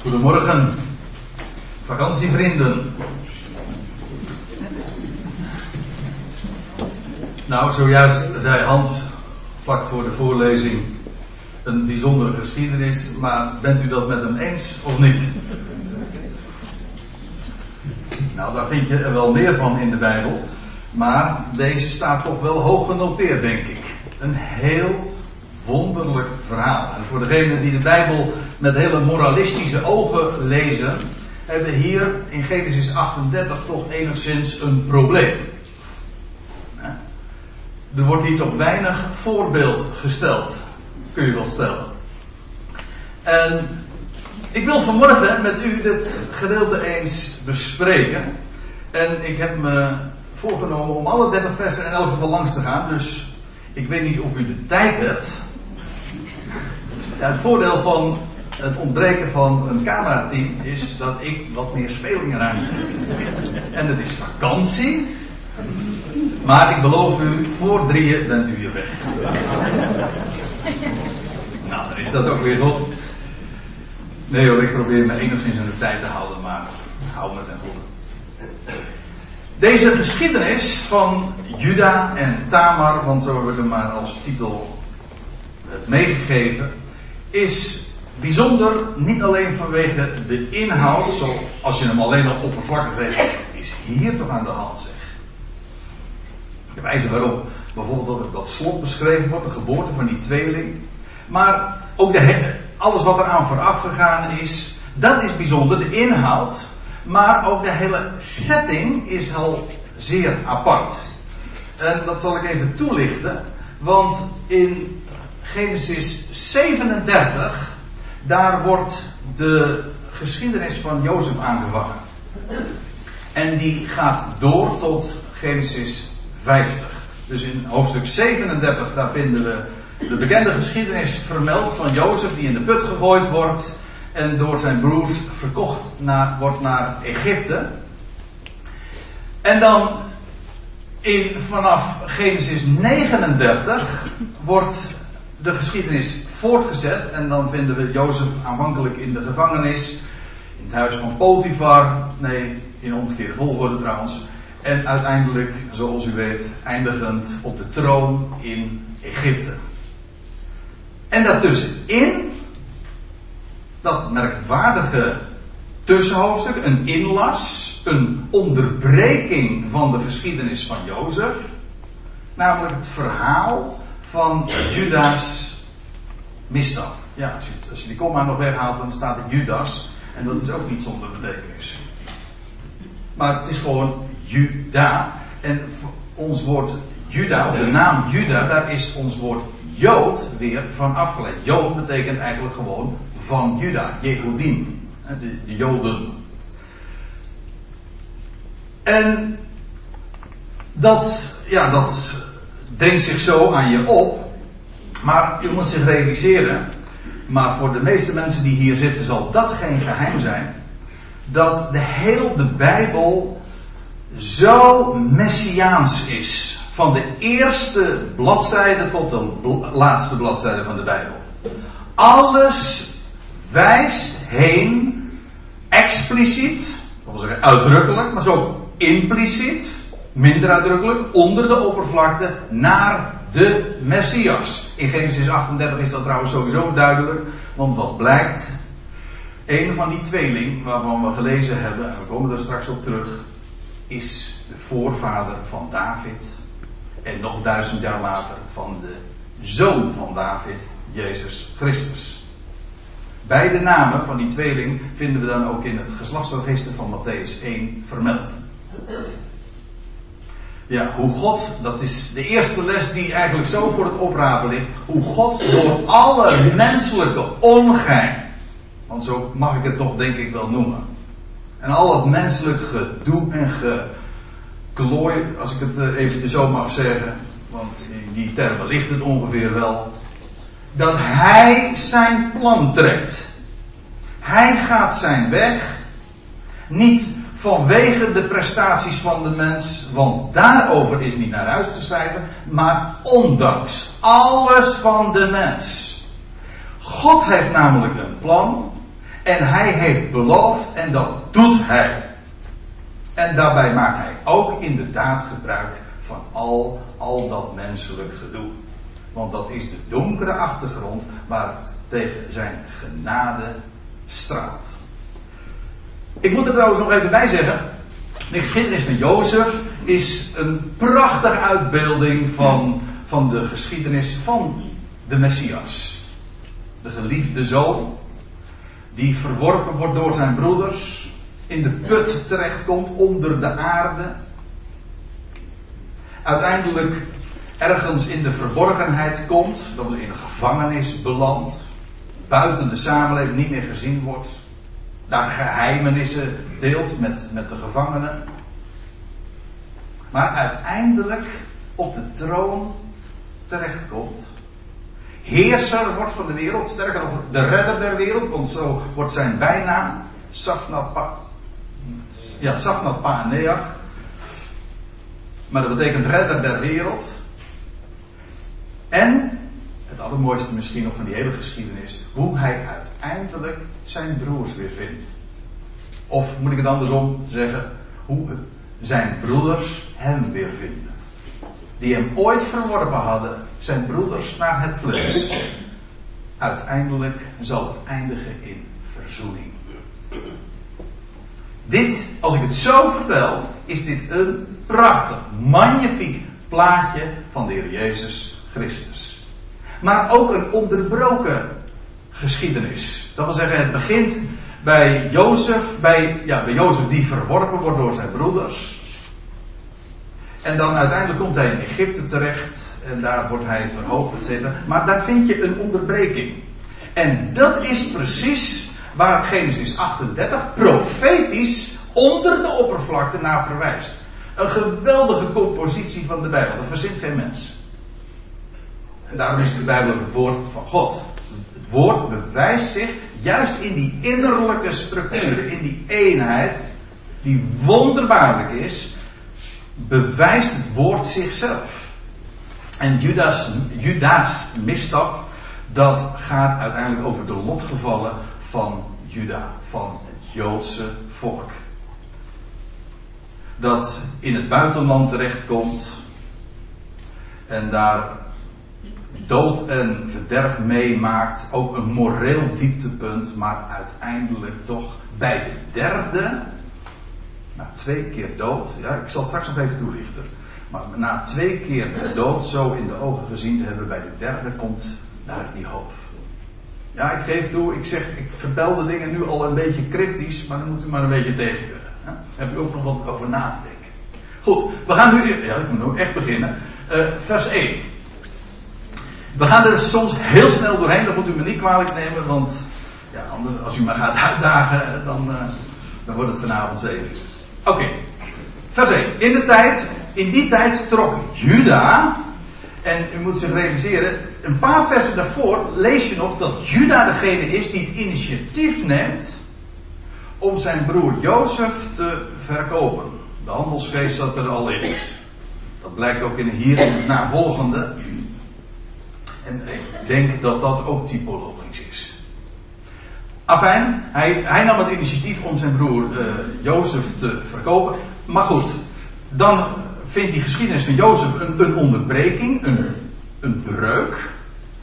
Goedemorgen, vakantievrienden. Nou, zojuist zei Hans, vlak voor de voorlezing, een bijzondere geschiedenis, maar bent u dat met hem eens of niet? Nou, daar vind je er wel meer van in de Bijbel, maar deze staat toch wel hoog genoteerd, denk ik. Een heel wonderlijk verhaal. En voor degenen die de Bijbel met hele moralistische ogen lezen, hebben we hier in Genesis 38 toch enigszins een probleem. Er wordt hier toch weinig voorbeeld gesteld, kun je wel stellen. En ik wil vanmorgen met u dit gedeelte eens bespreken. En ik heb me voorgenomen om alle 30 versen in elk geval langs te gaan. Dus ik weet niet of u de tijd hebt. Het voordeel van het ontbreken van een camerateam is dat ik wat meer speelingruimte heb. En het is vakantie. Maar ik beloof u, voor drieën bent u hier weg. nou, dan is dat ook weer goed. Nee hoor, ik probeer me enigszins in de tijd te houden, maar hou me ten goede. Deze geschiedenis van Juda en Tamar, want zo heb ik hem maar als titel meegegeven, is bijzonder niet alleen vanwege de inhoud, zoals je hem alleen al oppervlakkig weet, is hier toch aan de hand zeg. De wijze waarop bijvoorbeeld dat, dat slot beschreven wordt, de geboorte van die tweeling. Maar ook de, alles wat eraan vooraf gegaan is, dat is bijzonder, de inhoud. Maar ook de hele setting is al zeer apart. En dat zal ik even toelichten. Want in Genesis 37, daar wordt de geschiedenis van Jozef aangevangen. En die gaat door tot Genesis 50. Dus in hoofdstuk 37, daar vinden we de bekende geschiedenis vermeld van Jozef die in de put gegooid wordt en door zijn broers verkocht naar, wordt naar Egypte. En dan in, vanaf Genesis 39 wordt de geschiedenis voortgezet en dan vinden we Jozef aanvankelijk in de gevangenis, in het huis van Potifar, nee, in omgekeerde volgorde trouwens, en uiteindelijk, zoals u weet, eindigend op de troon in Egypte. En daartussenin, dat merkwaardige tussenhoofdstuk, een inlas, een onderbreking van de geschiedenis van Jozef, namelijk het verhaal van Judas misstap. Ja, als je, als je die komma nog weghaalt, dan staat het Judas, en dat is ook niet zonder betekenis. Maar het is gewoon Juda. En ons woord Juda, of de naam Juda, daar is ons woord Jood weer van afgeleid. Jood betekent eigenlijk gewoon van Juda, Jehudim, de, de Joden. En dat, ja, dat dringt zich zo aan je op. Maar u moet zich realiseren, maar voor de meeste mensen die hier zitten zal dat geen geheim zijn, dat de hele de Bijbel zo messiaans is. Van de eerste bladzijde tot de laatste bladzijde van de Bijbel. Alles wijst heen, expliciet, dat wil zeggen uitdrukkelijk, maar zo impliciet, minder uitdrukkelijk, onder de oppervlakte, naar de Messias. In Genesis 38 is dat trouwens sowieso duidelijk, want wat blijkt, een van die tweeling waarvan we gelezen hebben, en we komen er straks op terug, is de voorvader van David. En nog duizend jaar later van de zoon van David, Jezus Christus. Beide namen van die tweeling vinden we dan ook in het geslachtsregister van Matthäus 1 vermeld. Ja, hoe God, dat is de eerste les die eigenlijk zo voor het oprapen ligt. Hoe God door alle menselijke ongein, want zo mag ik het toch denk ik wel noemen. En al het menselijk gedoe en geklooi, als ik het eh, even zo mag zeggen, want die termen ligt het ongeveer wel. Dat hij zijn plan trekt. Hij gaat zijn weg. Niet vanwege de prestaties van de mens, want daarover is niet naar huis te schrijven, maar ondanks alles van de mens. God heeft namelijk een plan En hij heeft beloofd en dat doet hij. En daarbij maakt hij ook inderdaad gebruik van al, al dat menselijk gedoe. Want dat is de donkere achtergrond waar het tegen zijn genade straalt. Ik moet er trouwens nog even bij zeggen. De geschiedenis van Jozef is een prachtige uitbeelding van, van de geschiedenis van de Messias. De geliefde zoon, die verworpen wordt door zijn broeders, in de put terechtkomt onder de aarde. Uiteindelijk ergens in de verborgenheid komt, dat we in een gevangenis belandt, buiten de samenleving niet meer gezien wordt, daar geheimenissen deelt met, met de gevangenen, maar uiteindelijk op de troon terechtkomt. Heerser wordt van de wereld, sterker nog de redder der wereld, want zo wordt zijn bijnaam Safnat Pa. Ja. Maar dat betekent redder der wereld. En, het allermooiste misschien nog van die hele geschiedenis, hoe hij uiteindelijk zijn broers weer vindt. Of moet ik het andersom zeggen, hoe zijn broeders hem weer vinden. Die hem ooit verworpen hadden, zijn broeders naar het vlees. Uiteindelijk zal het eindigen in verzoening. Dit, als ik het zo vertel, is dit een prachtig, magnifiek plaatje van de Heer Jezus Christus. Maar ook een onderbroken geschiedenis. Dat wil zeggen, het begint bij Jozef, bij, ja, bij Jozef die verworpen wordt door zijn broeders. En dan uiteindelijk komt hij in Egypte terecht en daar wordt hij verhoogd, etc. Maar daar vind je een onderbreking. En dat is precies waar Genesis 38 profetisch onder de oppervlakte naar verwijst. Een geweldige compositie van de Bijbel, dat verzint geen mens. En daarom is de Bijbel het woord van God. Het woord bewijst zich juist in die innerlijke structuur, in die eenheid, die wonderbaarlijk is, bewijst het woord zichzelf. En Judas, Judas misstap, dat gaat uiteindelijk over de lotgevallen van Juda, van het Joodse volk. Dat in het buitenland terechtkomt en daar dood en verderf meemaakt, ook een moreel dieptepunt, maar uiteindelijk toch bij de derde, na twee keer dood, ja, ik zal het straks nog even toelichten, maar na twee keer dood zo in de ogen gezien te hebben, bij de derde komt daar die hoop. Ja, ik geef toe, ik zeg, ik vertel de dingen nu al een beetje cryptisch, maar dan moet u maar een beetje tegen kunnen. Hè? Heb u ook nog wat over na te denken. Goed, we gaan nu, ja, ik moet nu echt beginnen. Uh, vers 1. We gaan er soms heel snel doorheen, dat moet u me niet kwalijk nemen, want ja, anders, als u me gaat uitdagen, dan, uh, dan wordt het vanavond 7 Oké, vers 1. In de tijd, in die tijd trok Juda, en u moet zich realiseren, een paar versen daarvoor lees je nog dat Juda degene is die het initiatief neemt om zijn broer Jozef te verkopen. De handelsgeest zat er al in. Dat blijkt ook in hier in het navolgende. En ik denk dat dat ook typologisch is. Afijn, hij, hij nam het initiatief om zijn broer uh, Jozef te verkopen. Maar goed, dan vindt die geschiedenis van Jozef een, een onderbreking, een, een breuk.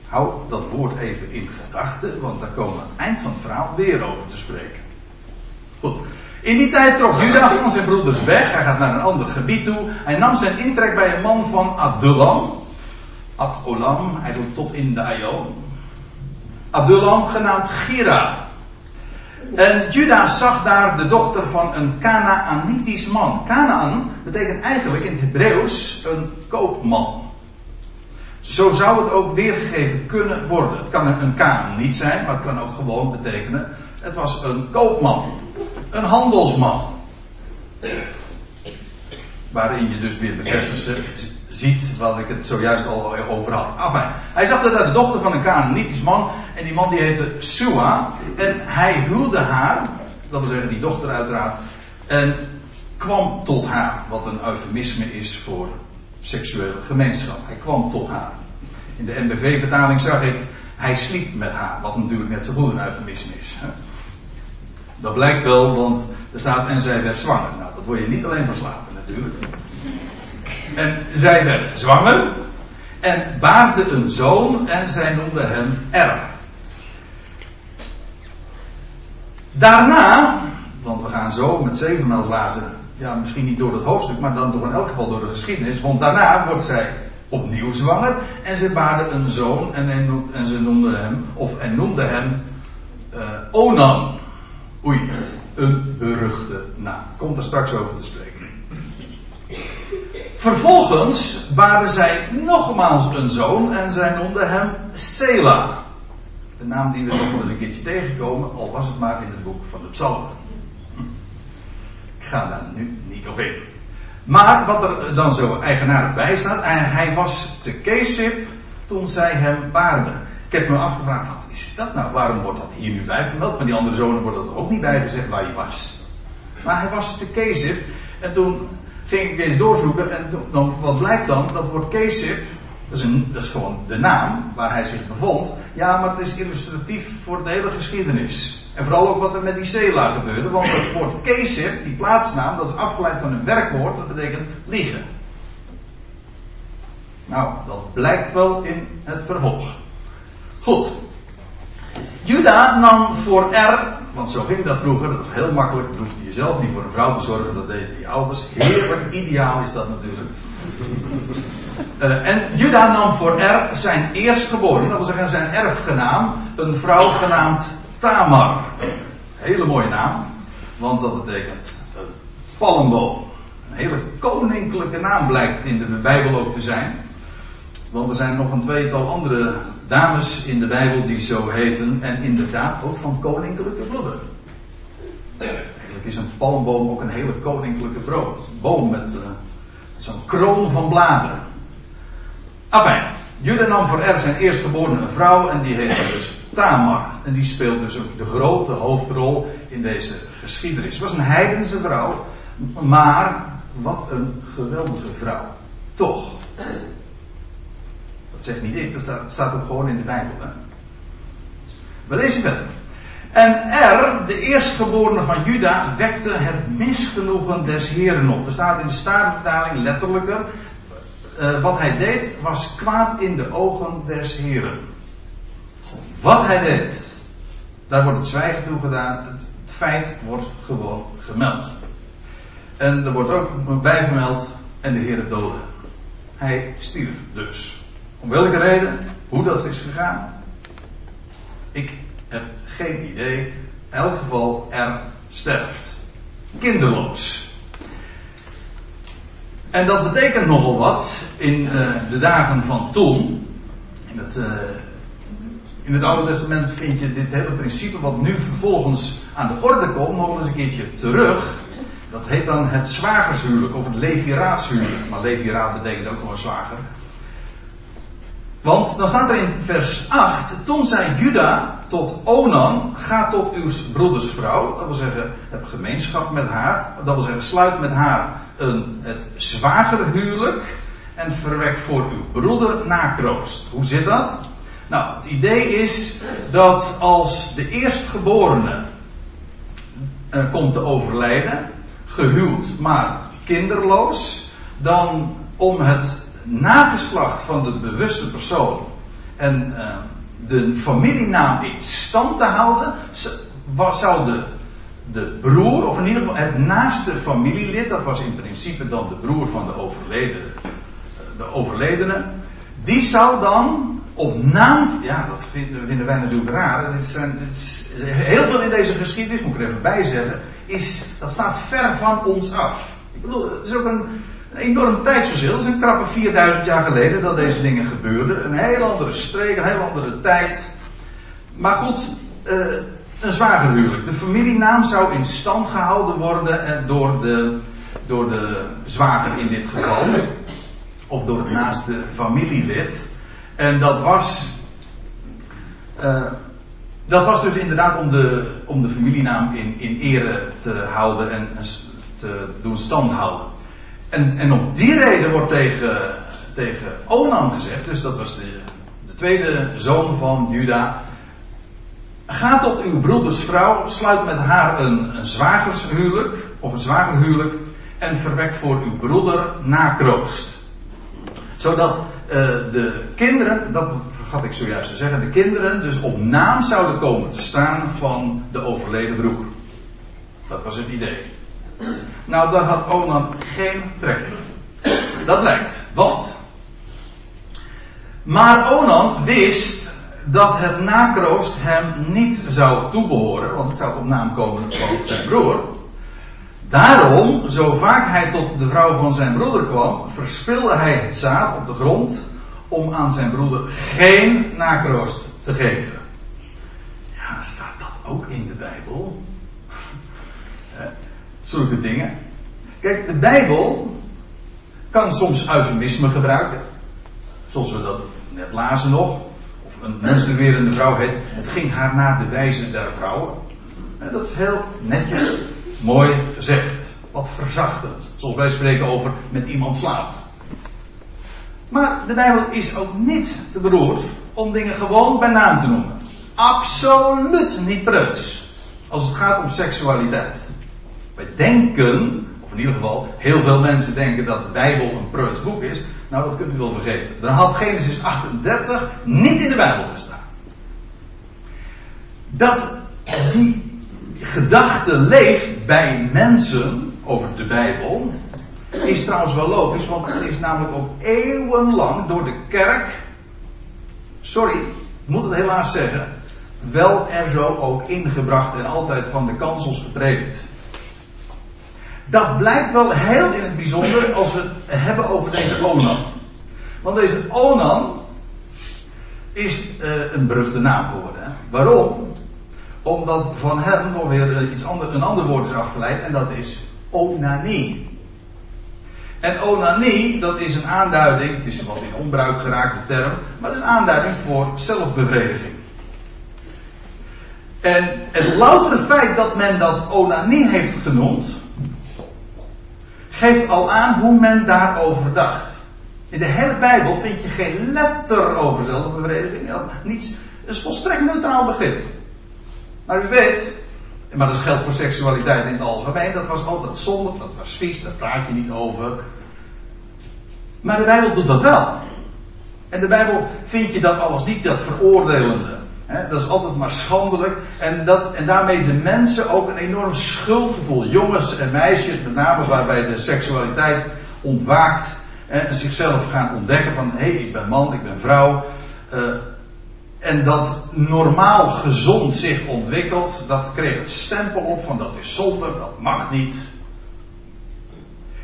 Hou dat woord even in gedachten, want daar komen we aan het eind van het verhaal weer over te spreken. Goed. In die tijd trok Juda van zijn broeders weg. Hij gaat naar een ander gebied toe. Hij nam zijn intrek bij een man van Adullam. Ad-Olam, hij doet tot in de Aion. Adullam, genaamd Gira. En Juda zag daar de dochter van een Canaanitisch man. Canaan betekent eigenlijk in het Hebreeuws een koopman. Zo zou het ook weergegeven kunnen worden. Het kan een Canaaniet zijn, maar het kan ook gewoon betekenen. Het was een koopman. Een handelsman. Waarin je dus weer bevestigd ziet wat ik het zojuist al over had. Enfin, hij zag dat de dochter van een Canaanitisch man. En die man die heette Sua. En hij huwde haar. Dat wil zeggen die dochter uiteraard. En kwam tot haar. Wat een eufemisme is voor seksuele gemeenschap. Hij kwam tot haar. In de NBV-vertaling zag ik. Hij sliep met haar. Wat natuurlijk net zo goed een eufemisme is. Dat blijkt wel, want er staat en zij werd zwanger. Nou, dat word je niet alleen van slapen natuurlijk. En zij werd zwanger en baarde een zoon en zij noemde hem Er. Daarna, want we gaan zo met zeven als laatste, ja misschien niet door het hoofdstuk, maar dan toch in elk geval door de geschiedenis, want daarna wordt zij opnieuw zwanger en ze baarde een zoon en, en ze noemde hem, of en noemde hem uh, Onan. Oei, een beruchte naam. Komt er straks over te spreken. Vervolgens baarde zij nogmaals een zoon en zij noemde hem Sela. De naam die we nog eens een keertje tegenkomen, al was het maar in het boek van de Psalmen. Ik ga daar nu niet op in. Maar wat er dan zo eigenaardig bij staat, hij was te Kesip toen zij hem baarde. Ik heb me afgevraagd, wat is dat nou? Waarom wordt dat hier nu bij vermeld? Van die andere zonen wordt dat ook niet bij gezegd waar hij was. Maar hij was te Kesip en toen ging ik eens doorzoeken en wat blijkt dan? Dat woord Kesip, dat is, een, dat is gewoon de naam waar hij zich bevond. Ja, maar het is illustratief voor de hele geschiedenis. En vooral ook wat er met die Sela gebeurde. Want het woord Kesip, die plaatsnaam, dat is afgeleid van een werkwoord. Dat betekent liegen. Nou, dat blijkt wel in het vervolg. Goed. Juda nam voor R, want zo ging dat vroeger, dat was heel makkelijk, dan hoefde je zelf niet voor een vrouw te zorgen, dat deden die ouders. Heerlijk, ideaal is dat natuurlijk. Uh, en Juda nam voor R zijn eerstgeboren, dat wil zeggen zijn erfgenaam, een vrouw genaamd Tamar. Hele mooie naam, want dat betekent een palmboom. Een hele koninklijke naam blijkt in de Bijbel ook te zijn. Want er zijn nog een tweetal andere dames in de Bijbel die zo heten. En inderdaad ook van koninklijke bloeden. Eigenlijk is een palmboom ook een hele koninklijke brood. boom met uh, zo'n kroon van bladeren. Afijn, Judah nam voor Er zijn eerstgeborene vrouw en die heette dus Tamar. En die speelt dus ook de grote hoofdrol in deze geschiedenis. Het was een heidense vrouw, maar wat een geweldige vrouw. Toch. Dat zegt niet ik, dat staat, ook gewoon in de Bijbel. We lezen verder. En Er, de eerstgeborene van Juda, wekte het misgenoegen des Heren op. Er staat in de Statenvertaling letterlijker. Uh, wat hij deed was kwaad in de ogen des Heren. Wat hij deed, daar wordt het zwijgen toe gedaan. Het, feit wordt gewoon gemeld. En er wordt ook bij vermeld. En de Heer doodde. Hij stierf dus. Om welke reden? Hoe dat is gegaan? Ik heb geen idee. In elk geval, er sterft. Kinderloos. En dat betekent nogal wat in uh, de dagen van toen. In het, uh, in het Oude Testament vind je dit hele principe wat nu vervolgens aan de orde komt, nog eens een keertje terug. Dat heet dan het zwagershuwelijk of het leviraatshuwelijk. Maar leviraat betekent ook een zwager. Want dan staat er in vers 8: Toen zei Juda tot Onan: Ga tot uw broedersvrouw. Dat wil zeggen, heb gemeenschap met haar. Dat wil zeggen, sluit met haar een, het zwagerhuwelijk. En verwek voor uw broeder nakroost. Hoe zit dat? Nou, het idee is dat als de eerstgeborene uh, komt te overlijden, gehuwd maar kinderloos, dan om het nageslacht van de bewuste persoon en uh, de familienaam in stand te houden, zou de, de broer, of in ieder geval het naaste familielid, dat was in principe dan de broer van de overledene, de overledene, die zou dan op naam, ja, dat vinden, vinden wij natuurlijk raar. Dit zijn, is, heel veel in deze geschiedenis, moet ik er even bij zeggen, is, dat staat ver van ons af. Ik bedoel, het is ook een, een enorm tijdsverschil. Het is een krappe 4000 jaar geleden dat deze dingen gebeurden. Een heel andere streek, een heel andere tijd. Maar goed, uh, een zwager huwelijk. De familienaam zou in stand gehouden worden door de, door de zwager in dit geval. Of door het naaste familielid. En dat was. Uh, dat was dus inderdaad om de, om de familienaam in, in ere te houden en te doen stand houden. En, en op die reden wordt tegen, tegen Onan gezegd, dus dat was de, de tweede zoon van Juda. Ga tot uw broeders vrouw, sluit met haar een, een zwagershuwelijk, of een zwagerhuwelijk, en verwek voor uw broeder nakroost. Zodat uh, de kinderen, dat vergat ik zojuist te zeggen, de kinderen dus op naam zouden komen te staan van de overleden broer. Dat was het idee. Nou, daar had Onan geen trek. Dat lijkt. Want. Maar Onan wist dat het nakroost hem niet zou toebehoren, want het zou op naam komen van zijn broer. Daarom, zo vaak hij tot de vrouw van zijn broeder kwam, verspilde hij het zaad op de grond om aan zijn broeder geen nakroost te geven. Ja, staat dat ook in de Bijbel? Zulke dingen. Kijk, de Bijbel kan soms eufemisme gebruiken. Zoals we dat net lazen nog. Of een menstruerende vrouw heet. Het ging haar naar de wijze der vrouwen. Dat is heel netjes, mooi gezegd. Wat verzachtend. Zoals wij spreken over met iemand slapen. Maar de Bijbel is ook niet te beroerd om dingen gewoon bij naam te noemen. Absoluut niet preuts. Als het gaat om seksualiteit. Wij denken, of in ieder geval, heel veel mensen denken dat de Bijbel een preuts boek is. Nou, dat kunt u wel vergeten. Dan had Genesis 38 niet in de Bijbel gestaan. Dat die gedachte leeft bij mensen over de Bijbel, is trouwens wel logisch, want het is namelijk ook eeuwenlang door de kerk, sorry, ik moet het helaas zeggen, wel er zo ook ingebracht en altijd van de kansels gepredikt. Dat blijkt wel heel in het bijzonder als we het hebben over deze Onan. Want deze Onan is uh, een beruchte naam geworden. Waarom? Omdat van hem nog weer iets ander, een ander woord is afgeleid en dat is onanie. En onanie, dat is een aanduiding, het is een wat in onbruik geraakte term, maar het is een aanduiding voor zelfbevrediging. En het loutere feit dat men dat onanie heeft genoemd, geeft al aan hoe men daarover dacht. In de hele Bijbel vind je geen letter over zelfbevrediging. Niets, het is volstrekt neutraal begrip. Maar u weet, maar dat geldt voor seksualiteit in het algemeen, dat was altijd zondig, dat was vies, daar praat je niet over. Maar de Bijbel doet dat wel. En de Bijbel vind je dat alles niet, dat veroordelende dat is altijd maar schandelijk. En, dat, en daarmee de mensen ook een enorm schuldgevoel. Jongens en meisjes, met name waarbij de seksualiteit ontwaakt. En zichzelf gaan ontdekken van hé, hey, ik ben man, ik ben vrouw. Uh, en dat normaal gezond zich ontwikkelt, dat kreeg het stempel op van dat is zonde, dat mag niet.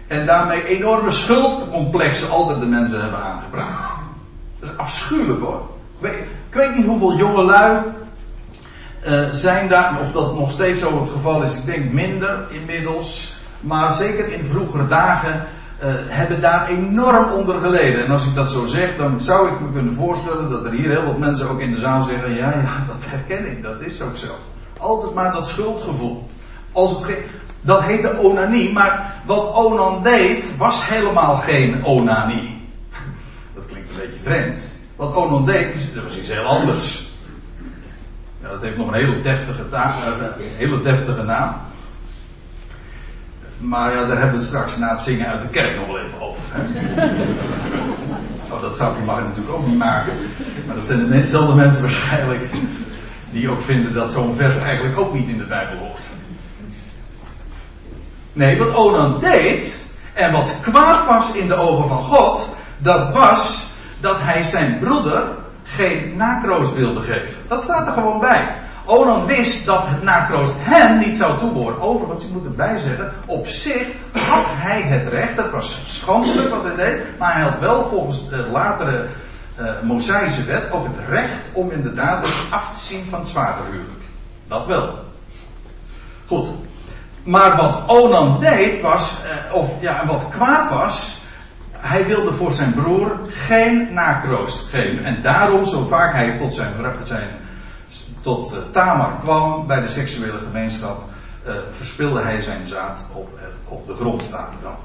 En daarmee enorme schuldcomplexen altijd de mensen hebben aangebracht. Dat is afschuwelijk hoor. Ik weet niet hoeveel jongelui uh, zijn daar, of dat nog steeds zo het geval is, ik denk minder inmiddels. Maar zeker in vroegere dagen uh, hebben daar enorm onder geleden. En als ik dat zo zeg, dan zou ik me kunnen voorstellen dat er hier heel wat mensen ook in de zaal zeggen: ja, ja, dat herken ik, dat is ook zo. Altijd maar dat schuldgevoel. Als dat heette onanie, maar wat Onan deed was helemaal geen onanie. Dat klinkt een beetje vreemd. Wat Onan deed, dat was iets heel anders. Ja, dat heeft nog een hele deftige, taak, eh, een hele deftige naam. Maar ja, daar hebben we het straks na het zingen uit de kerk nog wel even over. Hè? Oh, dat grapje mag ik natuurlijk ook niet maken. Maar dat zijn dezelfde mensen waarschijnlijk die ook vinden dat zo'n vers eigenlijk ook niet in de Bijbel hoort. Nee, wat Onan deed, en wat kwaad was in de ogen van God, dat was dat hij zijn broeder geen nakroost wilde geven. Dat staat er gewoon bij. Onan wist dat het nakroost hem niet zou toebehoren. Overigens, ik moet erbij zeggen, op zich had hij het recht, dat was schandelijk wat hij deed, maar hij had wel volgens de latere uh, wet ook het recht om inderdaad af te zien van het zwagerhuwelijk. Dat wel. Goed. Maar wat Onan deed was, uh, of ja, wat kwaad was, hij wilde voor zijn broer geen nakroost geven. En daarom, zo vaak hij tot, zijn, zijn tot uh, Tamar kwam bij de seksuele gemeenschap, uh, verspilde hij zijn zaad op, uh, op de grond staat dan.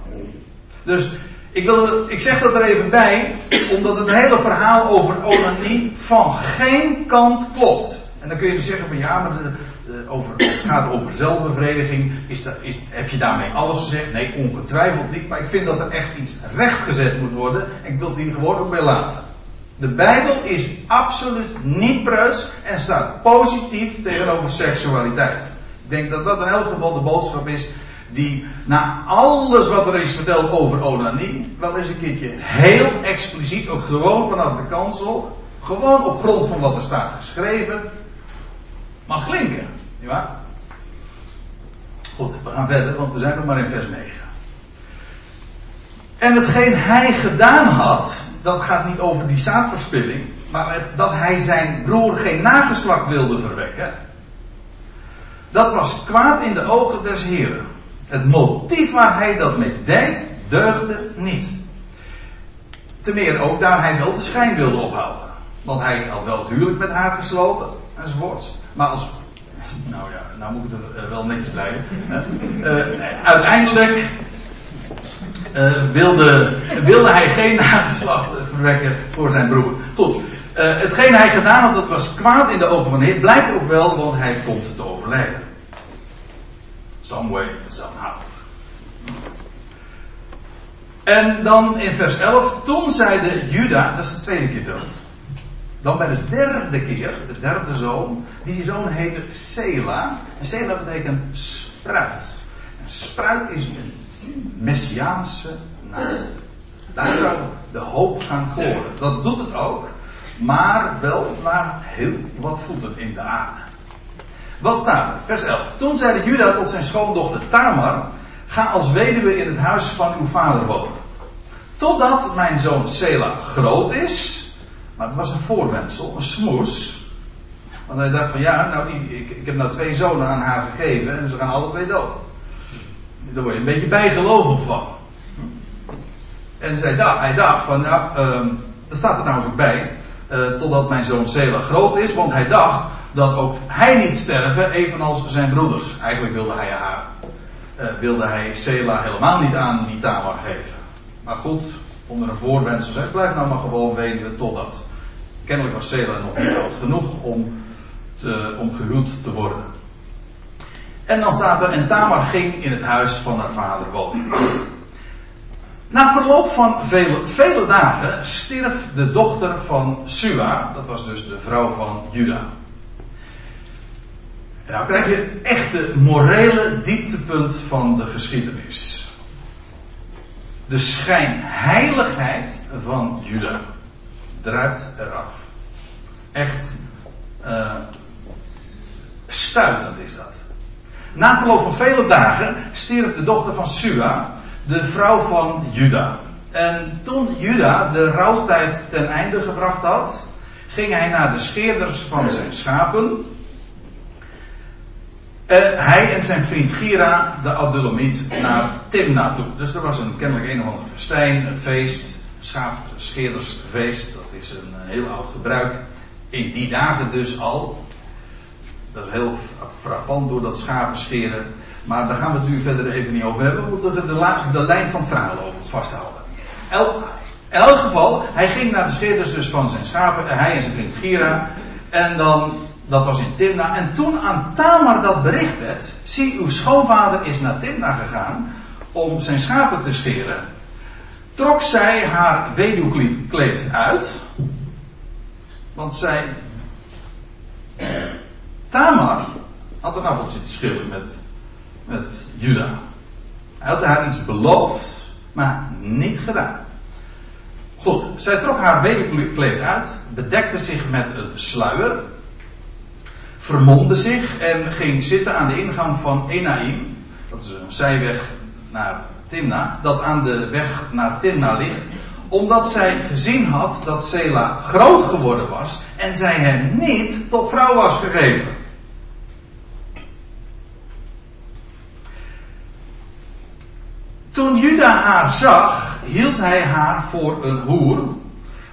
Dus ik, wil, ik zeg dat er even bij, omdat het hele verhaal over onanie van geen kant klopt. En dan kun je dus zeggen van ja, maar de, over, het gaat over zelfbevrediging, is dat, is, heb je daarmee alles gezegd? Nee, ongetwijfeld niet. Maar ik vind dat er echt iets rechtgezet moet worden. En ik wil het hier gewoon ook bij laten. De Bijbel is absoluut niet preus en staat positief tegenover seksualiteit. Ik denk dat dat in elk geval de boodschap is die na alles wat er is verteld over onanie, wel eens een keertje heel expliciet, ook gewoon vanaf de kansel, gewoon op grond van wat er staat geschreven, mag klinken. Ja? Goed, we gaan verder, want we zijn nog maar in vers 9. En hetgeen hij gedaan had, dat gaat niet over die zaadverspilling, maar dat hij zijn broer geen nageslacht wilde verwekken, dat was kwaad in de ogen des Heren. Het motief waar hij dat mee deed, deugde niet. Ten meer ook daar hij wel de schijn wilde ophouden. Want hij had wel het huwelijk met haar gesloten, enzovoorts. Maar als. Nou ja, nou moet ik er wel netjes blijven. Uh, uiteindelijk uh, wilde, wilde hij geen nageslacht verwekken voor zijn broer. Goed, hetgeen hij gedaan had, dat was kwaad in de ogen van de Heer. Blijkt ook wel, want hij komt te overlijden. Some way, somehow. En dan in vers 11, toen zeide Juda, dat is de tweede keer dood. Dan bij de derde keer, de derde zoon, die zoon heette Sela. En Sela betekent spruit. En spruit is een messiaanse naam. Daar kan de hoop gaan gloren. Dat doet het ook, maar wel naar heel wat voeten in de aarde. Wat staat er? Vers 11. Toen zeide Juda tot zijn schoondochter Tamar: Ga als weduwe in het huis van uw vader wonen. Totdat mijn zoon Sela groot is. Maar het was een voorwendsel, een smoes. Want hij dacht van ja, nou, ik, ik heb nou twee zonen aan haar gegeven en ze gaan alle twee dood. Daar word je een beetje bijgelovig van. En zij dacht, hij dacht van, nou, um, er staat er trouwens ook bij, uh, totdat mijn zoon Sela groot is, want hij dacht dat ook hij niet sterven, evenals zijn broeders. Eigenlijk wilde hij haar, uh, wilde hij Sela helemaal niet aan die Tamar geven. Maar goed, onder een voorwendsel zegt, blijf nou maar gewoon weten totdat. Kennelijk was Sela nog niet oud genoeg om, te, gehuwd te worden. En dan staat er, en Tamar ging in het huis van haar vader wonen. Na verloop van vele, vele dagen stierf de dochter van Sua, dat was dus de vrouw van Juda. En nou krijg je echt de morele dieptepunt van de geschiedenis. De schijnheiligheid van Juda druipt eraf. Echt uh, stuitend is dat. Na verloop van vele dagen stierf de dochter van Sua, de vrouw van Juda. En toen Juda de rouwtijd ten einde gebracht had, ging hij naar de scheerders van zijn schapen. En hij en zijn vriend Gira, de Adulamiet, naar Timna toe. Dus er was een kennelijk een of ander festijn, een feest, een scheerdersfeest. Dat is een heel oud gebruik. In die dagen dus al. Dat is heel frappant door dat schapen scheren. Maar daar gaan we het nu verder even niet over hebben. We de, lijn van het verhaal over vasthouden. In elk geval, hij ging naar de scheerders dus van zijn schapen. Hij en zijn vriend Gira. En dan, dat was in Timna. En toen aan Tamar dat bericht werd. Zie, uw schoonvader is naar Timna gegaan. Om zijn schapen te scheren. Trok zij haar weduwkleed uit. Want zij Tamar had een appeltje te schillen met, met Juda. Hij had haar iets beloofd, maar niet gedaan. Goed, zij trok haar weduwkleed uit, bedekte zich met een sluier, vermomde zich en ging zitten aan de ingang van Enaim. Dat is een zijweg naar Timna, dat aan de weg naar Timna ligt omdat zij gezien had dat Sela groot geworden was en zij hem niet tot vrouw was gegeven. Toen Juda haar zag, hield hij haar voor een hoer,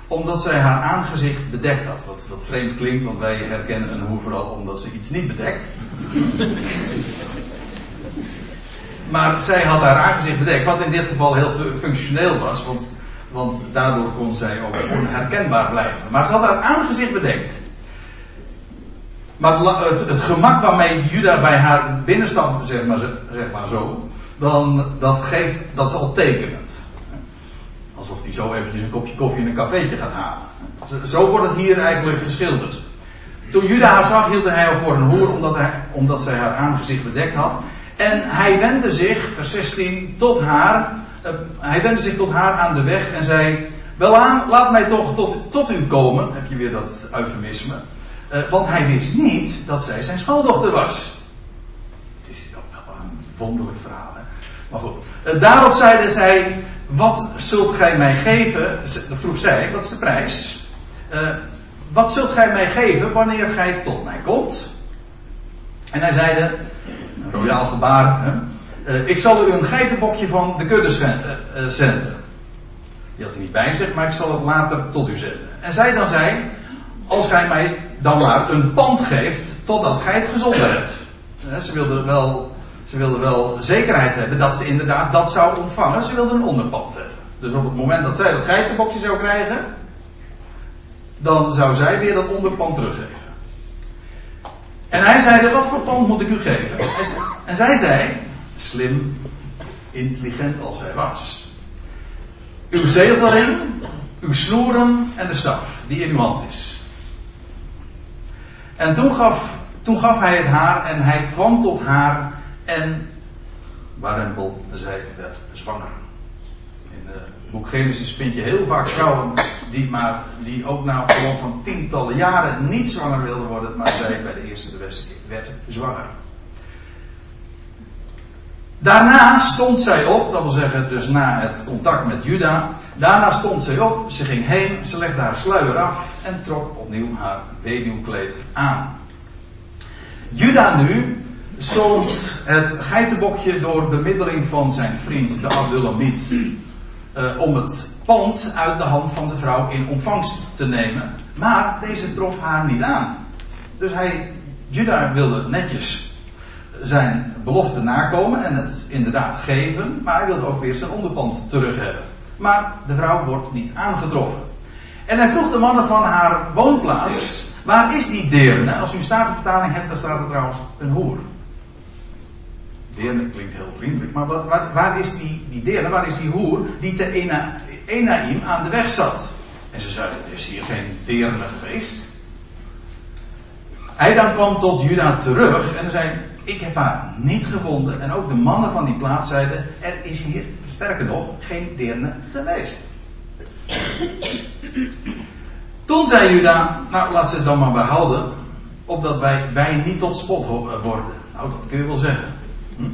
omdat zij haar aangezicht bedekt had. Wat, wat vreemd klinkt, want wij herkennen een hoer vooral omdat ze iets niet bedekt. maar zij had haar aangezicht bedekt, wat in dit geval heel functioneel was, want, want daardoor kon zij ook onherkenbaar blijven. Maar ze had haar aangezicht bedekt. Maar het, het, gemak waarmee Juda bij haar binnenstap, zeg maar, zeg maar zo, dan dat geeft, dat is al tekenend. Alsof hij zo eventjes een kopje koffie in een cafeetje gaat halen. Zo wordt het hier eigenlijk geschilderd. Toen Juda haar zag, hield hij haar voor een hoer omdat, hij, omdat zij haar aangezicht bedekt had. En hij wendde zich, vers 16, tot haar. Uh, hij wendde zich tot haar aan de weg en zei: Welaan, laat mij toch tot, tot u komen. Heb je weer dat eufemisme. Uh, want hij wist niet dat zij zijn schoondochter was. Het is wel een wonderlijk verhaal. Hè? Maar goed. Uh, daarop zeide zij: Wat zult gij mij geven? Vroeg zij: Wat is de prijs? wat zult gij mij geven wanneer gij tot mij komt? En hij zeide, een royaal gebaar, hè, uh, ik zal u een geitenbokje van de kudde eh, eh, zenden. Die had hij niet bij zich, maar ik zal het later tot u zenden. En zij dan zei, als gij mij dan maar een pand geeft, totdat gij het gezonden hebt. ze wilde wel, ze wilde wel zekerheid hebben dat ze inderdaad dat zou ontvangen. Ze wilde een onderpand hebben. Dus op het moment dat zij dat geitenbokje zou krijgen, dan zou zij weer dat onderpand teruggeven. En hij zei, wat voor pand moet ik u geven? En zij zei, slim, intelligent als zij was. Uw zegelring, uw snoeren en de staf die in uw hand is. En toen gaf, toen gaf hij het haar en hij kwam tot haar en Warempel, zij werd zwanger. In het boek Genesis vind je heel vaak vrouwen die, maar, die ook na verloop van tientallen jaren niet zwanger wilden worden, maar zij bij de eerste de beste werd zwanger. Daarna stond zij op, dat wil zeggen dus na het contact met Juda. Daarna stond zij op, ze ging heen, ze legde haar sluier af en trok opnieuw haar weduwkleed aan. Juda nu zond het geitenbokje door bemiddeling van zijn vriend de Abdullamiet uh, om het pand uit de hand van de vrouw in ontvangst te nemen. Maar deze trof haar niet aan. Dus hij, Juda wilde netjes zijn belofte nakomen en het inderdaad geven, maar hij wilde ook weer zijn onderpand terug hebben. Maar de vrouw wordt niet aangetroffen. En hij vroeg de mannen van haar woonplaats: waar is die deerne? Als u een statenvertaling hebt, dan staat er trouwens een hoer. Deerne klinkt heel vriendelijk, maar waar, waar is die, die deerne, waar is die hoer die te ena, Enaim aan de weg zat. En ze zeiden, er is hier geen deerne geweest. Hij dan kwam tot Juda terug en zei, ik heb haar niet gevonden. En ook de mannen van die plaats zeiden, er is hier, sterker nog, geen deerne geweest. Toen zei Juda, nou laat ze het dan maar behouden, opdat wij, wij niet tot spot worden. Nou, dat kun je wel zeggen. Hm?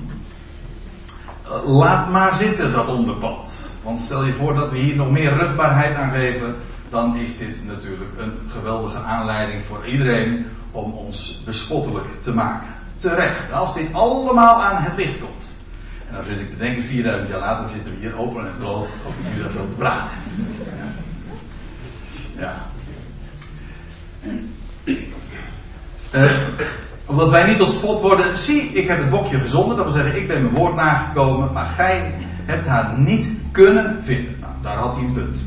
Laat maar zitten, dat onderpand. Want stel je voor dat we hier nog meer rugbaarheid aan geven, dan is dit natuurlijk een geweldige aanleiding voor iedereen om ons bespottelijk te maken. Terecht, als dit allemaal aan het licht komt. En dan zit ik te denken, 4000 jaar later zitten we hier open en bloot over dat zo te praten. Ja. Uh, omdat wij niet tot spot worden, zie, ik heb het bokje gezonden, dat wil zeggen, ik ben mijn woord nagekomen, maar gij hebt haar niet kunnen vinden. Nou, daar had hij een punt.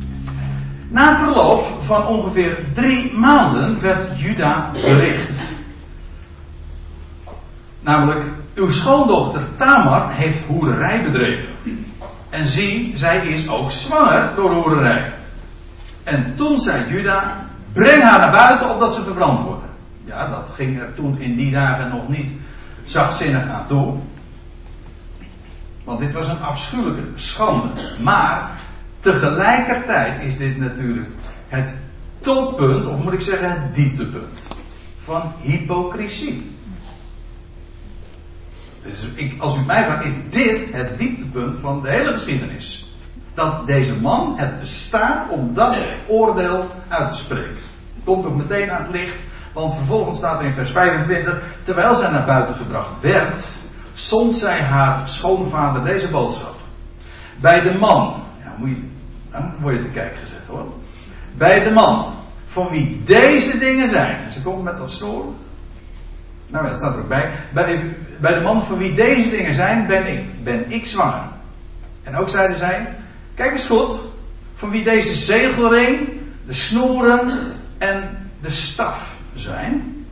Na verloop van ongeveer drie maanden werd Juda bericht. Namelijk, uw schoondochter Tamar heeft hoererij bedreven. En zie, zij is ook zwanger door hoererij. En toen zei Juda, breng haar naar buiten opdat ze verbrand worden. Ja, dat ging er toen in die dagen nog niet zachtzinnig aan toe. Want dit was een afschuwelijke schande. Maar tegelijkertijd is dit natuurlijk het toppunt, of moet ik zeggen het dieptepunt, van hypocrisie. Dus ik, als u mij vraagt, is dit het dieptepunt van de hele geschiedenis. Dat deze man het bestaat om dat oordeel uit te spreken. Komt ook meteen aan het licht, want vervolgens staat er in vers 25, terwijl zij naar buiten gebracht werd, zond zij haar schoonvader deze boodschap. Bij de man, ja, moet je, dan word je te kijken gezet hoor. Bij de man, van wie deze dingen zijn. Ze komt met dat snoer. Nou, dat staat er ook bij. bij. Bij de man van wie deze dingen zijn, ben ik, ben ik zwanger. En ook zeiden zij, kijk eens goed, van wie deze zegelring, de snoeren en de staf zijn.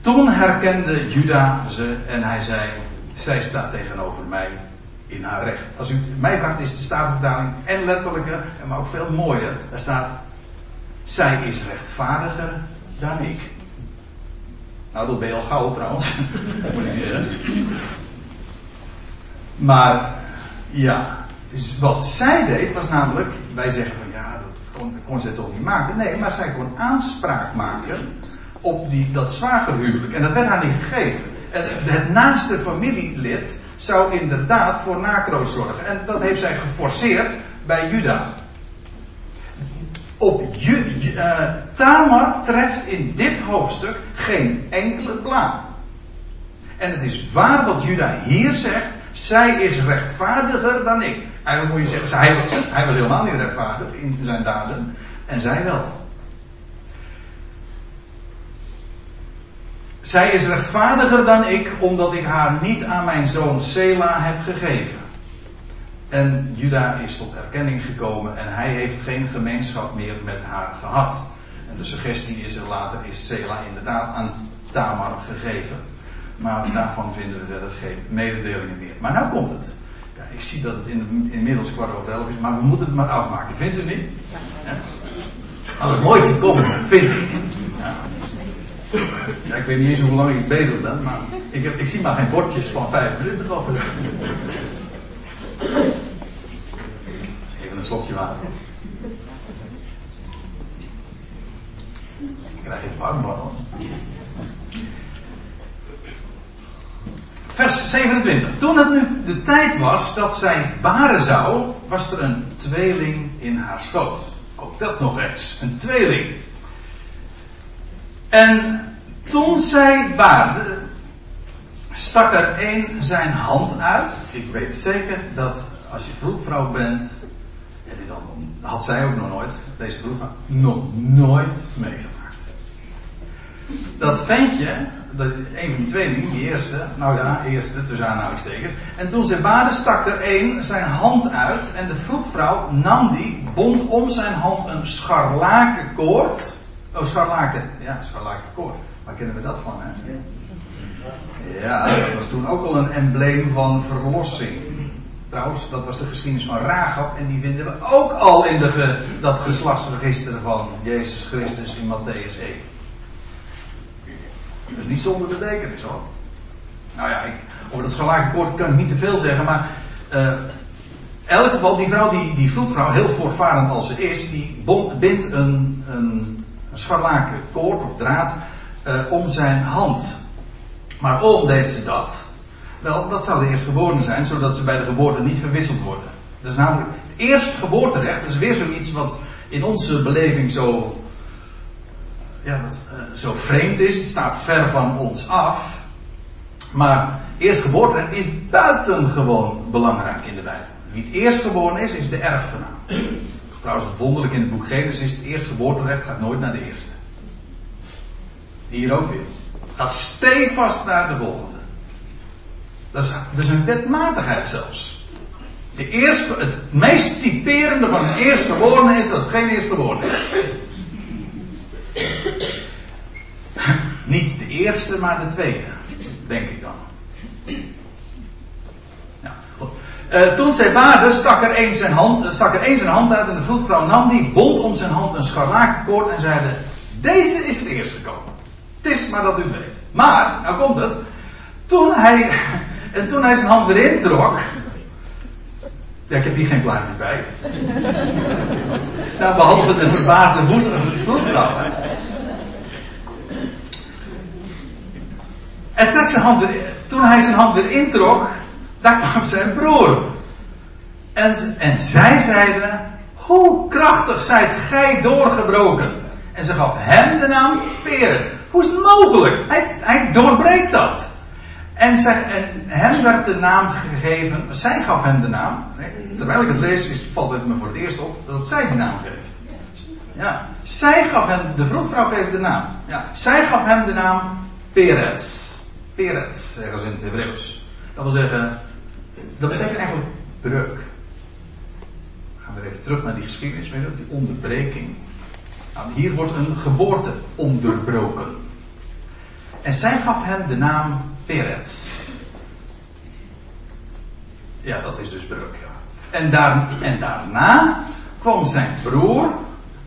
Toen herkende Juda ze en hij zei: Zij staat tegenover mij in haar recht. Als u mij vraagt, is de Statenvertaling en letterlijke, maar ook veel mooier. Daar staat: Zij is rechtvaardiger dan ik. Nou, dat ben je al gauw trouwens. maar ja, dus wat zij deed was namelijk, wij zeggen kon, kon ze toch niet maken. Nee, maar zij kon aanspraak maken op die, dat zwagerhuwelijk. En dat werd haar niet gegeven. En het naaste familielid zou inderdaad voor nakroos zorgen. En dat heeft zij geforceerd bij Juda. Op Ju, uh, Tamar treft in dit hoofdstuk geen enkele plaat. En het is waar wat Juda hier zegt. Zij is rechtvaardiger dan ik. Eigenlijk moet je zeggen, hij was, hij was helemaal niet rechtvaardig in zijn daden. En zij wel. Zij is rechtvaardiger dan ik, omdat ik haar niet aan mijn zoon Sela heb gegeven. En Juda is tot erkenning gekomen en hij heeft geen gemeenschap meer met haar gehad. En de suggestie is er later, is Sela inderdaad aan Tamar gegeven. Maar daarvan vinden we verder geen mededelingen meer. Maar nou komt het. Ja, ik zie dat het in, inmiddels kwart over elf is, maar we moeten het maar afmaken. Vindt u niet? Ja. Nou, het mooiste komt, vind ik. Ja. Ja, ik weet niet eens hoe lang ik bezig ben, maar ik, heb, ik zie maar geen bordjes van vijf minuten op. Even een slokje water. Ik krijg het warm van. Vers 27. Toen het nu de tijd was dat zij baren zou, was er een tweeling in haar schoot. Ook dat nog eens. Een tweeling. En toen zij baarde, stak er een zijn hand uit. Ik weet zeker dat als je vroedvrouw bent, dan had zij ook nog nooit, deze vroedvrouw, nog nooit meegemaakt. Dat ventje, dat, een van die tweelingen, die eerste, nou ja, eerste tussen aanhalingstekens. En toen zij baarde, stak er een zijn hand uit en de vroedvrouw nam die, bond om zijn hand een scharlakenkoord. Oh, scharlaken, ja, scharlakenkoord. Waar kennen we dat van, hè? Ja, dat was toen ook al een embleem van verlossing. Trouwens, dat was de geschiedenis van Rahab en die vinden we ook al in de, dat geslachtsregister van Jezus Christus in Matthäus 1. Dus niet zonder betekenis hoor. Nou ja, ik, over dat scharlakenkoord kan ik niet te veel zeggen, maar uh, in elk geval, die vrouw, die, die heel voortvarend als ze is, die bindt een, een, een scharlakenkoord of draad uh, om zijn hand. Maar waarom deed ze dat? Wel, dat zou de eerstgeborene zijn, zodat ze bij de geboorte niet verwisseld worden. Dat is namelijk het eerstgeboorterecht, dat is weer zoiets wat in onze beleving zo, ja, wat, uh, zo vreemd is. Het staat ver van ons af. Maar eerstgeboorterecht is buitengewoon belangrijk in de Bijbel. Wie het eerstgeboren is, is de erfgenaam. Trouwens, wonderlijk in het boek Genesis, het eerstgeboorterecht gaat nooit naar de eerste. Hier ook weer. Gaat stevast naar de volgende. Dat is, dat een wetmatigheid zelfs. De eerste, het meest typerende van een eerstgeborene is dat het geen eerstgeborene is. Niet de eerste, maar de tweede. Denk ik dan. Ja, goed. Uh, toen zij baarde, stak er een zijn hand, stak er een hand uit en de vroedvrouw nam die, bond om zijn hand een scharlakenkoord en zeide: Deze is het eerste komen. Het is maar dat u weet. Maar, nou komt het. Toen hij, en toen hij zijn hand erin trok. Ja, ik heb hier geen plaatje bij. nou, behalve de verbaasde woestige En hand toen hij zijn hand weer introk, daar kwam zijn broer. En, en zij zeiden, hoe krachtig zijt gij doorgebroken. En ze gaf hem de naam Peres. Hoe is het mogelijk? Hij, hij doorbreekt dat. En, en hem werd de naam gegeven, zij gaf hem de naam. Terwijl ik het lees, is, valt het me voor het eerst op dat zij de naam geeft. Ja, zij gaf hem, de vroedvrouw geeft de naam. Ja, zij gaf hem de naam Peretz. Peretz, zeggen ze in het Hebreeuws. Dat wil zeggen, dat betekent eigenlijk breuk. Gaan we even terug naar die geschiedenis, die onderbreking. Nou, hier wordt een geboorte onderbroken. En zij gaf hem de naam Peretz. Ja, dat is dus breuk, ja. En, en daarna kwam zijn broer,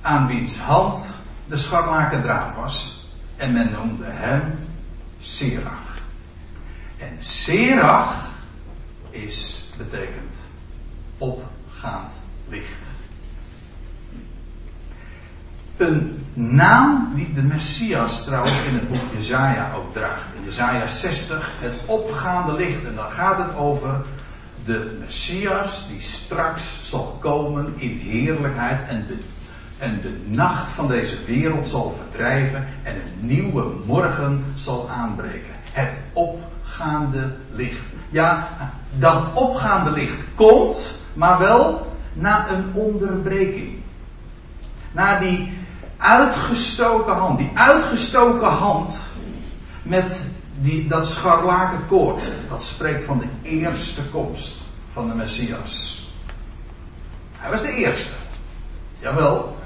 aan wiens hand de scharlaken draad was. En men noemde hem Serach. En Serach is, betekent opgaand licht. Een naam die de Messias trouwens in het boek Jezaja ook draagt. In Jezaja 60, het opgaande licht. En dan gaat het over de Messias die straks zal komen in heerlijkheid en de, en de nacht van deze wereld zal verdrijven en een nieuwe morgen zal aanbreken. Het opgaande licht. Ja, dat opgaande licht komt, maar wel na een onderbreking. Na die uitgestoken hand, die uitgestoken hand met die, dat scharlakenkoord, dat spreekt van de eerste komst van de Messias. Hij was de eerste. Jawel.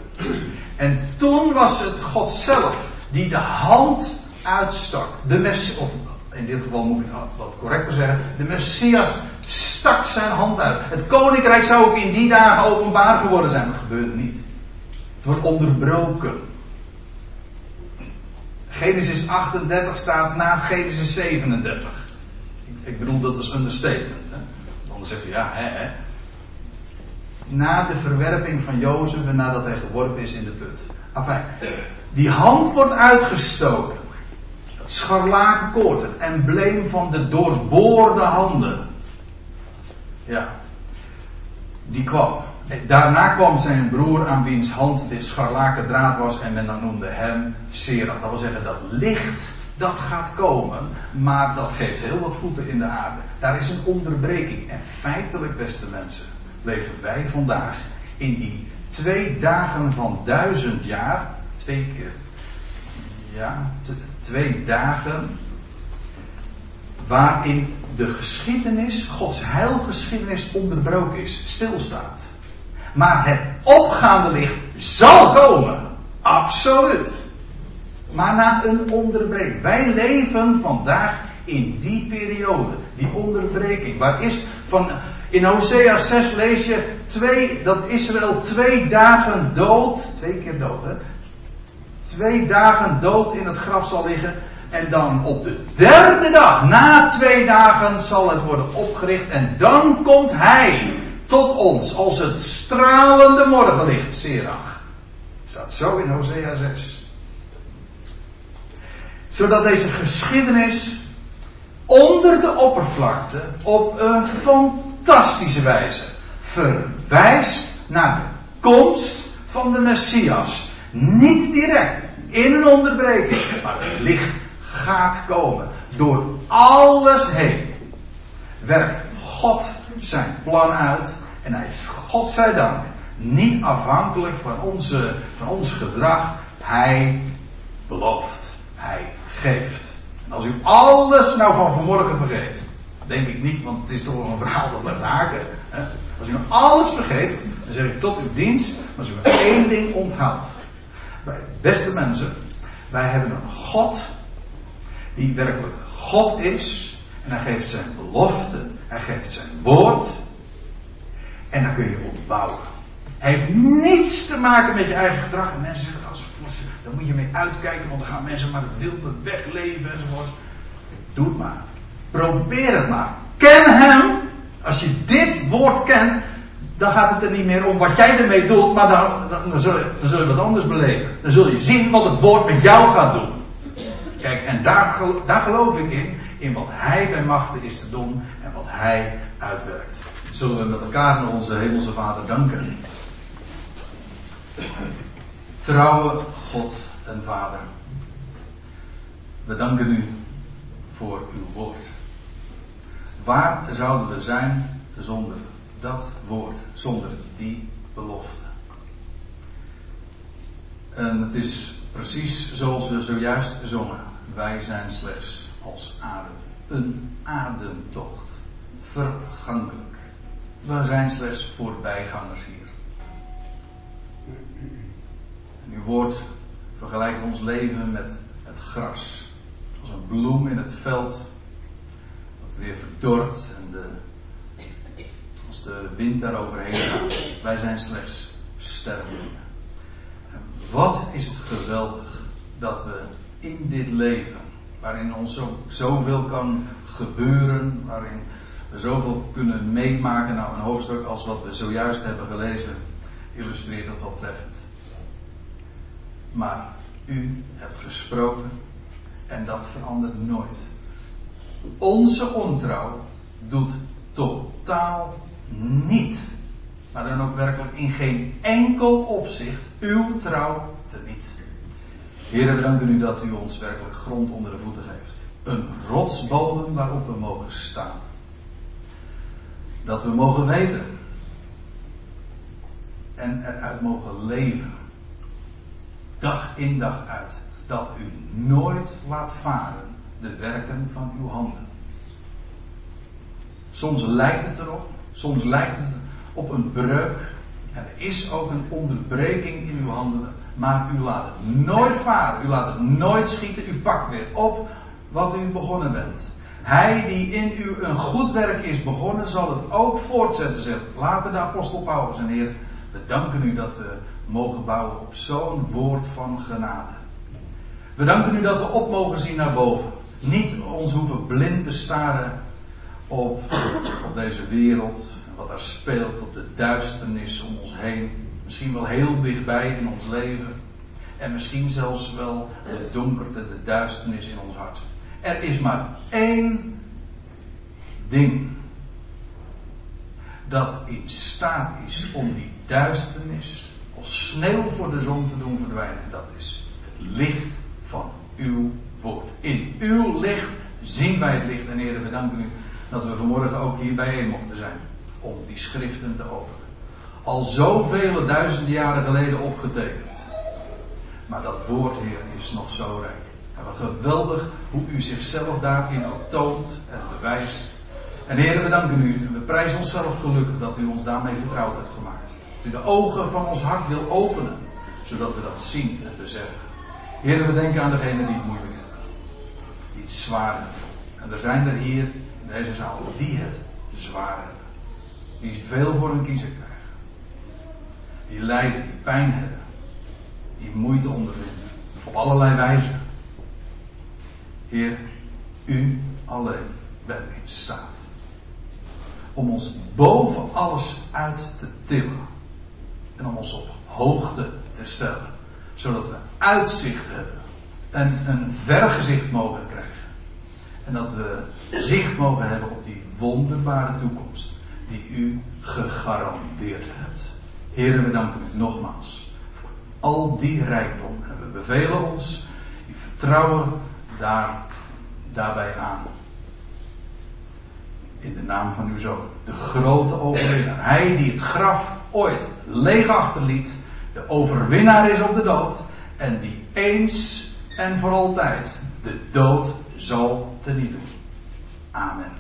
En toen was het God zelf die de hand uitstak. De Messias, of in dit geval moet ik wat correcter zeggen, de Messias stak zijn hand uit. Het koninkrijk zou ook in die dagen openbaar geworden zijn. Dat gebeurde niet. Het wordt onderbroken. Genesis 38 staat na Genesis 37. Ik bedoel, dat is understatement. Hè? Dan zegt u ja, hè, hè. Na de verwerping van Jozef en nadat hij geworpen is in de put. Enfin, die hand wordt uitgestoken. Scharlakenkoord, het embleem van de doorboorde handen. Ja, die kwam. Daarna kwam zijn broer aan wiens hand dit scharlaken draad was en men dan noemde hem Serach. Dat wil zeggen dat licht dat gaat komen, maar dat geeft heel wat voeten in de aarde. Daar is een onderbreking. En feitelijk, beste mensen, leven wij vandaag in die twee dagen van duizend jaar, twee keer, ja, twee dagen, waarin de geschiedenis, Gods heilgeschiedenis onderbroken is, stilstaat. Maar het opgaande licht zal komen. Absoluut. Maar na een onderbreking. Wij leven vandaag in die periode. Die onderbreking. Waar is van. In Hosea 6 lees je twee, dat Israël twee dagen dood. Twee keer dood, hè? Twee dagen dood in het graf zal liggen. En dan op de derde dag, na twee dagen, zal het worden opgericht. En dan komt hij tot ons als het stralende morgenlicht, Serach. Staat zo in Hosea 6. Zodat deze geschiedenis onder de oppervlakte op een fantastische wijze verwijst naar de komst van de Messias. Niet direct in een onderbreking, maar het licht gaat komen. Door alles heen werkt God zijn plan uit. En hij is, God zij dank, niet afhankelijk van, onze, van ons gedrag. Hij belooft. Hij geeft. En als u alles nou van vanmorgen vergeet. Denk ik niet, want het is toch een verhaal dat blijft haken. Hè? Als u nou alles vergeet, dan zeg ik tot uw dienst. Maar als u maar één ding onthoudt. Beste mensen, wij hebben een God die werkelijk God is. En hij geeft zijn belofte, hij geeft zijn woord. En dan kun je opbouwen. Hij heeft niets te maken met je eigen gedrag. En mensen zeggen als daar moet je mee uitkijken, want dan gaan mensen maar het wilde wegleven enzovoort. Doe het maar. Probeer het maar. Ken hem. Als je dit woord kent, dan gaat het er niet meer om wat jij ermee doet, maar dan, dan, dan, zul, je, dan wat anders beleven. Dan zul je zien wat het woord met jou gaat doen. Kijk, en daar, daar geloof ik in, in wat Hij bij machten is te doen en wat Hij uitwerkt. Zullen we met elkaar naar onze Hemelse Vader danken. Trouwe God en Vader, we danken u voor uw woord. Waar zouden we zijn zonder dat woord, zonder die belofte? En het is precies zoals we zojuist zongen. Wij zijn slechts als adem. Een ademtocht. Vergankelijk. We zijn slechts voorbijgangers hier. En uw woord vergelijkt ons leven met het gras. Als een bloem in het veld. Dat weer verdort en de, de wind daar overheen gaat. Wij zijn slechts stervelingen. En wat is het geweldig dat we in dit leven, waarin ons zo, zoveel kan gebeuren, waarin we zoveel kunnen meemaken. Nou, een hoofdstuk als wat we zojuist hebben gelezen, illustreert dat wel treffend. Maar u hebt gesproken en dat verandert nooit. Onze ontrouw doet totaal niet, maar dan ook werkelijk in geen enkel opzicht uw trouw teniet. Heer, we danken u dat u ons werkelijk grond onder de voeten geeft. Een rotsbodem waarop we mogen staan. Dat we mogen weten en eruit mogen leven. Dag in dag uit. Dat u nooit laat varen de werken van uw handen. Soms lijkt het erop, soms lijkt het op een breuk. Er is ook een onderbreking in uw handen. Maar u laat het nooit varen, u laat het nooit schieten, u pakt weer op wat u begonnen bent. Hij die in u een goed werk is begonnen, zal het ook voortzetten, zegt later de apostel Paulus. En Heer, we danken u dat we mogen bouwen op zo'n woord van genade. We danken u dat we op mogen zien naar boven. Niet ons hoeven blind te staren op, op deze wereld, wat er speelt, op de duisternis om ons heen. Misschien wel heel dichtbij in ons leven. En misschien zelfs wel de donkerte, de duisternis in ons hart. Er is maar één ding dat in staat is om die duisternis als sneeuw voor de zon te doen verdwijnen. Dat is het licht van uw woord. In uw licht zien wij het licht. En heren, we danken u dat we vanmorgen ook hier bijeen mochten zijn. Om die schriften te openen. Al zoveel duizenden jaren geleden opgetekend. Maar dat woord, Heer, is nog zo rijk. En wat geweldig hoe u zichzelf daarin ook toont en bewijst. En Heer, we danken u. We prijzen onszelf gelukkig dat u ons daarmee vertrouwd hebt gemaakt. Dat u de ogen van ons hart wil openen. Zodat we dat zien en beseffen. Heer, we denken aan degene die het moeilijk hebben. Die het zwaar hebben. En er zijn er hier deze zaal die het zwaar hebben. Die veel voor hun kiezen krijgen. Die lijden, die pijn hebben. Die moeite ondervinden. Op allerlei wijzen. Heer, u alleen bent in staat om ons boven alles uit te tillen en om ons op hoogte te stellen, zodat we uitzicht hebben en een vergezicht mogen krijgen. En dat we zicht mogen hebben op die wonderbare toekomst die u gegarandeerd hebt. Heren, we danken u nogmaals voor al die rijkdom. En we bevelen ons in vertrouwen daar, daarbij aan. In de naam van uw zoon, de grote overwinnaar. Hij die het graf ooit leeg achterliet, de overwinnaar is op de dood. En die eens en voor altijd de dood zal teniet doen. Amen.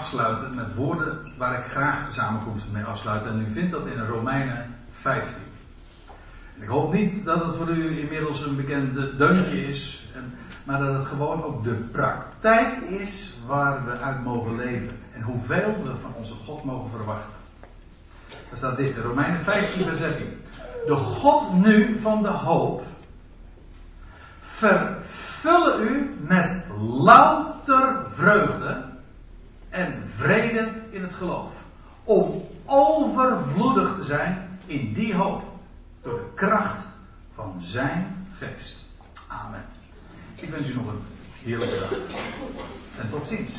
Afsluiten met woorden waar ik graag samenkomsten mee afsluit. En u vindt dat in Romeinen 15. En ik hoop niet dat het voor u inmiddels een bekend deuntje is. Maar dat het gewoon ook de praktijk is waar we uit mogen leven. En hoeveel we van onze God mogen verwachten. Daar staat dit in Romeinen 15 vers 13. De God nu van de hoop vervullen u met louter vreugde en vrede in het geloof. Om overvloedig te zijn in die hoop. Door de kracht van zijn geest. Amen. Ik wens u nog een heerlijke dag. En tot ziens.